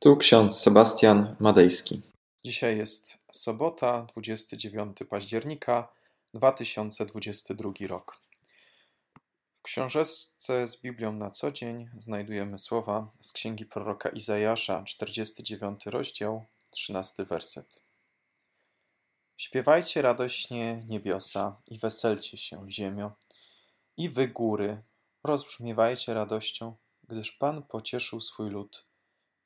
Tu ksiądz Sebastian Madejski. Dzisiaj jest sobota, 29 października 2022 rok. W książeczce z Biblią na co dzień znajdujemy słowa z księgi proroka Izajasza, 49 rozdział, 13 werset. Śpiewajcie radośnie niebiosa i weselcie się ziemio, i wy góry, rozbrzmiewajcie radością, gdyż Pan pocieszył swój lud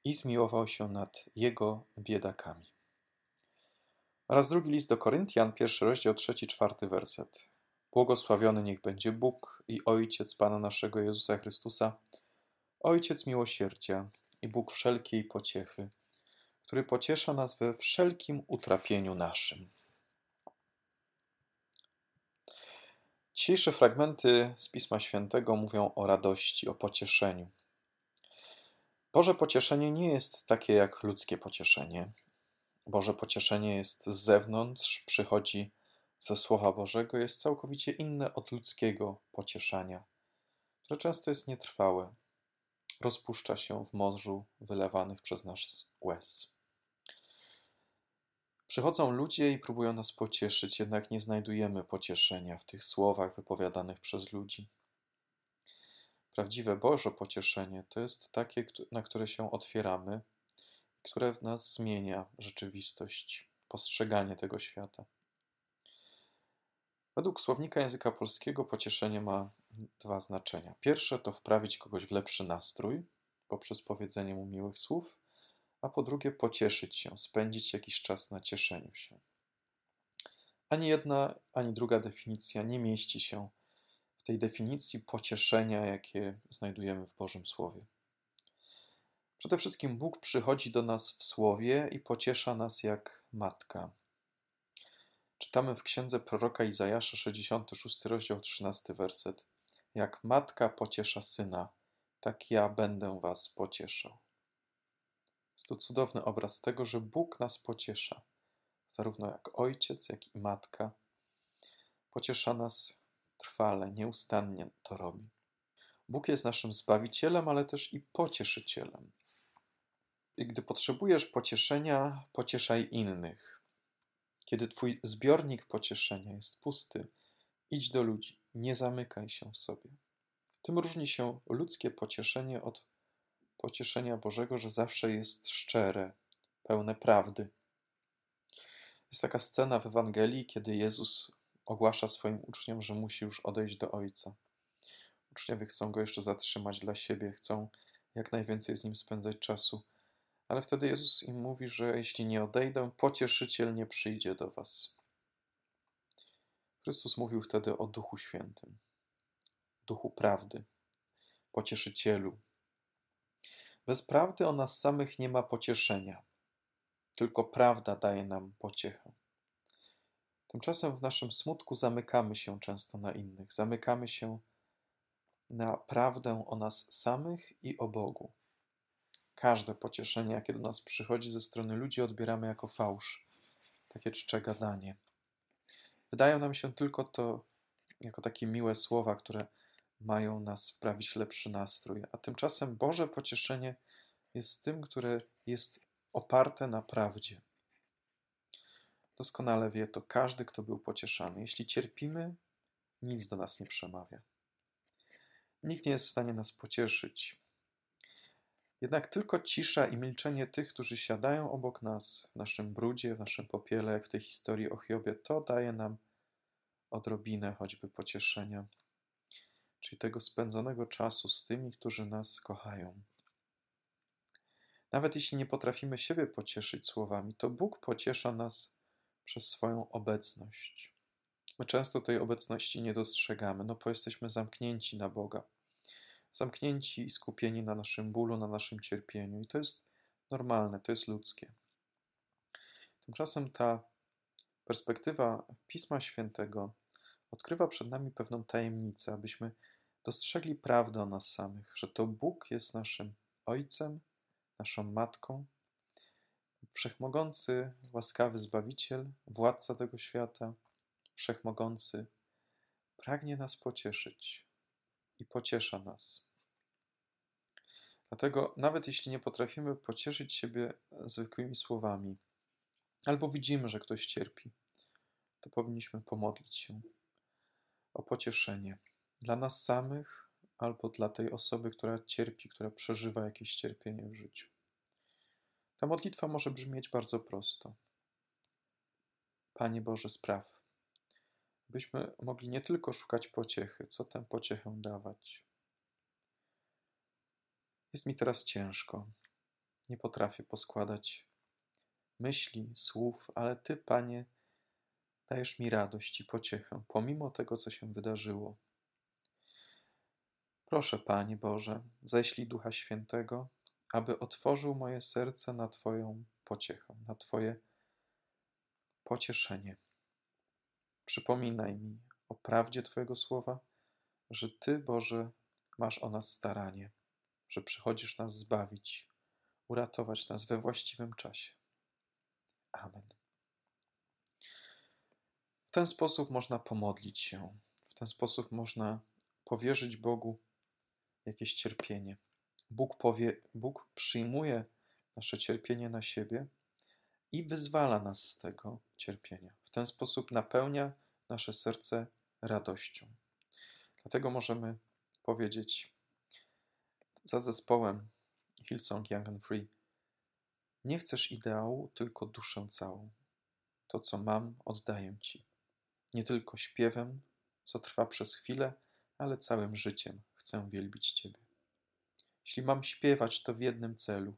i zmiłował się nad jego biedakami. Oraz drugi list do Koryntian, pierwszy rozdział, trzeci, czwarty werset. Błogosławiony niech będzie Bóg i Ojciec Pana naszego Jezusa Chrystusa, Ojciec miłosierdzia i Bóg wszelkiej pociechy, który pociesza nas we wszelkim utrapieniu naszym. Dzisiejsze fragmenty z Pisma Świętego mówią o radości, o pocieszeniu. Boże pocieszenie nie jest takie jak ludzkie pocieszenie. Boże pocieszenie jest z zewnątrz, przychodzi ze Słowa Bożego, jest całkowicie inne od ludzkiego pocieszania, które często jest nietrwałe, rozpuszcza się w morzu wylewanych przez nas łez. Przychodzą ludzie i próbują nas pocieszyć, jednak nie znajdujemy pocieszenia w tych słowach wypowiadanych przez ludzi. Prawdziwe Boże pocieszenie to jest takie, na które się otwieramy, które w nas zmienia rzeczywistość, postrzeganie tego świata. Według słownika języka polskiego pocieszenie ma dwa znaczenia. Pierwsze to wprawić kogoś w lepszy nastrój poprzez powiedzenie mu miłych słów, a po drugie pocieszyć się, spędzić jakiś czas na cieszeniu się. Ani jedna, ani druga definicja nie mieści się w tej definicji pocieszenia, jakie znajdujemy w Bożym Słowie. Przede wszystkim Bóg przychodzi do nas w Słowie i pociesza nas jak matka. Czytamy w księdze proroka Izajasza, 66 rozdział, 13 werset. Jak matka pociesza syna, tak ja będę was pocieszał. Jest to cudowny obraz tego, że Bóg nas pociesza, zarówno jak ojciec, jak i matka. Pociesza nas trwale, nieustannie to robi. Bóg jest naszym zbawicielem, ale też i pocieszycielem. I gdy potrzebujesz pocieszenia, pocieszaj innych. Kiedy twój zbiornik pocieszenia jest pusty, idź do ludzi, nie zamykaj się w sobie. Tym różni się ludzkie pocieszenie od pocieszenia Bożego, że zawsze jest szczere, pełne prawdy. Jest taka scena w Ewangelii, kiedy Jezus ogłasza swoim uczniom, że musi już odejść do Ojca. Uczniowie chcą go jeszcze zatrzymać dla siebie, chcą jak najwięcej z nim spędzać czasu. Ale wtedy Jezus im mówi, że jeśli nie odejdę, pocieszyciel nie przyjdzie do was. Chrystus mówił wtedy o Duchu Świętym, Duchu Prawdy, Pocieszycielu. Bez prawdy o nas samych nie ma pocieszenia, tylko prawda daje nam pociechę. Tymczasem w naszym smutku zamykamy się często na innych, zamykamy się na prawdę o nas samych i o Bogu. Każde pocieszenie, jakie do nas przychodzi ze strony ludzi, odbieramy jako fałsz, takie czcze gadanie. Wydają nam się tylko to jako takie miłe słowa, które mają nas sprawić lepszy nastrój, a tymczasem Boże pocieszenie jest tym, które jest oparte na prawdzie. Doskonale wie to każdy, kto był pocieszany. Jeśli cierpimy, nic do nas nie przemawia. Nikt nie jest w stanie nas pocieszyć. Jednak tylko cisza i milczenie tych, którzy siadają obok nas w naszym brudzie, w naszym popiele, jak w tej historii o Hiobie, to daje nam odrobinę choćby pocieszenia, czyli tego spędzonego czasu z tymi, którzy nas kochają. Nawet jeśli nie potrafimy siebie pocieszyć słowami, to Bóg pociesza nas przez swoją obecność. My często tej obecności nie dostrzegamy, no bo jesteśmy zamknięci na Boga, zamknięci i skupieni na naszym bólu, na naszym cierpieniu, i to jest normalne, to jest ludzkie. Tymczasem ta perspektywa Pisma Świętego odkrywa przed nami pewną tajemnicę, abyśmy dostrzegli prawdę o nas samych, że to Bóg jest naszym Ojcem, naszą Matką, Wszechmogący, łaskawy Zbawiciel, władca tego świata, wszechmogący, pragnie nas pocieszyć i pociesza nas. Dlatego, nawet jeśli nie potrafimy pocieszyć siebie zwykłymi słowami, albo widzimy, że ktoś cierpi, to powinniśmy pomodlić się o pocieszenie dla nas samych albo dla tej osoby, która cierpi, która przeżywa jakieś cierpienie w życiu. Ta modlitwa może brzmieć bardzo prosto. Panie Boże, spraw, byśmy mogli nie tylko szukać pociechy, co tę pociechę dawać. Jest mi teraz ciężko. Nie potrafię poskładać myśli, słów, ale Ty, Panie, dajesz mi radość i pociechę, pomimo tego, co się wydarzyło. Proszę, Panie Boże, ześlij Ducha Świętego, aby otworzył moje serce na Twoją pociechę, na Twoje pocieszenie. Przypominaj mi o prawdzie Twojego słowa, że Ty, Boże, masz o nas staranie, że przychodzisz nas zbawić, uratować nas we właściwym czasie. Amen. W ten sposób można pomodlić się, w ten sposób można powierzyć Bogu jakieś cierpienie. Bóg, powie, Bóg przyjmuje nasze cierpienie na siebie i wyzwala nas z tego cierpienia. W ten sposób napełnia nasze serce radością. Dlatego możemy powiedzieć za zespołem Hillsong Young and Free: Nie chcesz ideału, tylko duszę całą. To, co mam, oddaję Ci. Nie tylko śpiewem, co trwa przez chwilę, ale całym życiem chcę wielbić Ciebie. Jeśli mam śpiewać, to w jednym celu: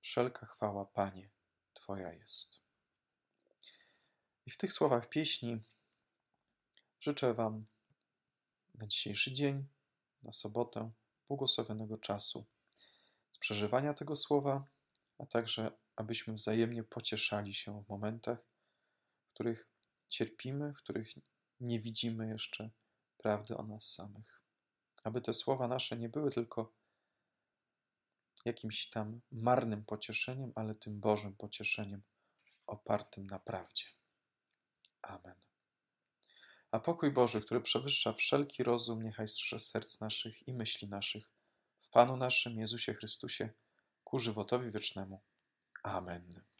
wszelka chwała, Panie, Twoja jest. I w tych słowach pieśni życzę Wam na dzisiejszy dzień, na sobotę, błogosławionego czasu z przeżywania tego słowa, a także abyśmy wzajemnie pocieszali się w momentach, w których cierpimy, w których nie widzimy jeszcze prawdy o nas samych. Aby te słowa nasze nie były tylko jakimś tam marnym pocieszeniem, ale tym Bożym pocieszeniem opartym na prawdzie. Amen. A pokój Boży, który przewyższa wszelki rozum, niechaj strzeże serc naszych i myśli naszych w Panu naszym Jezusie Chrystusie ku żywotowi wiecznemu. Amen.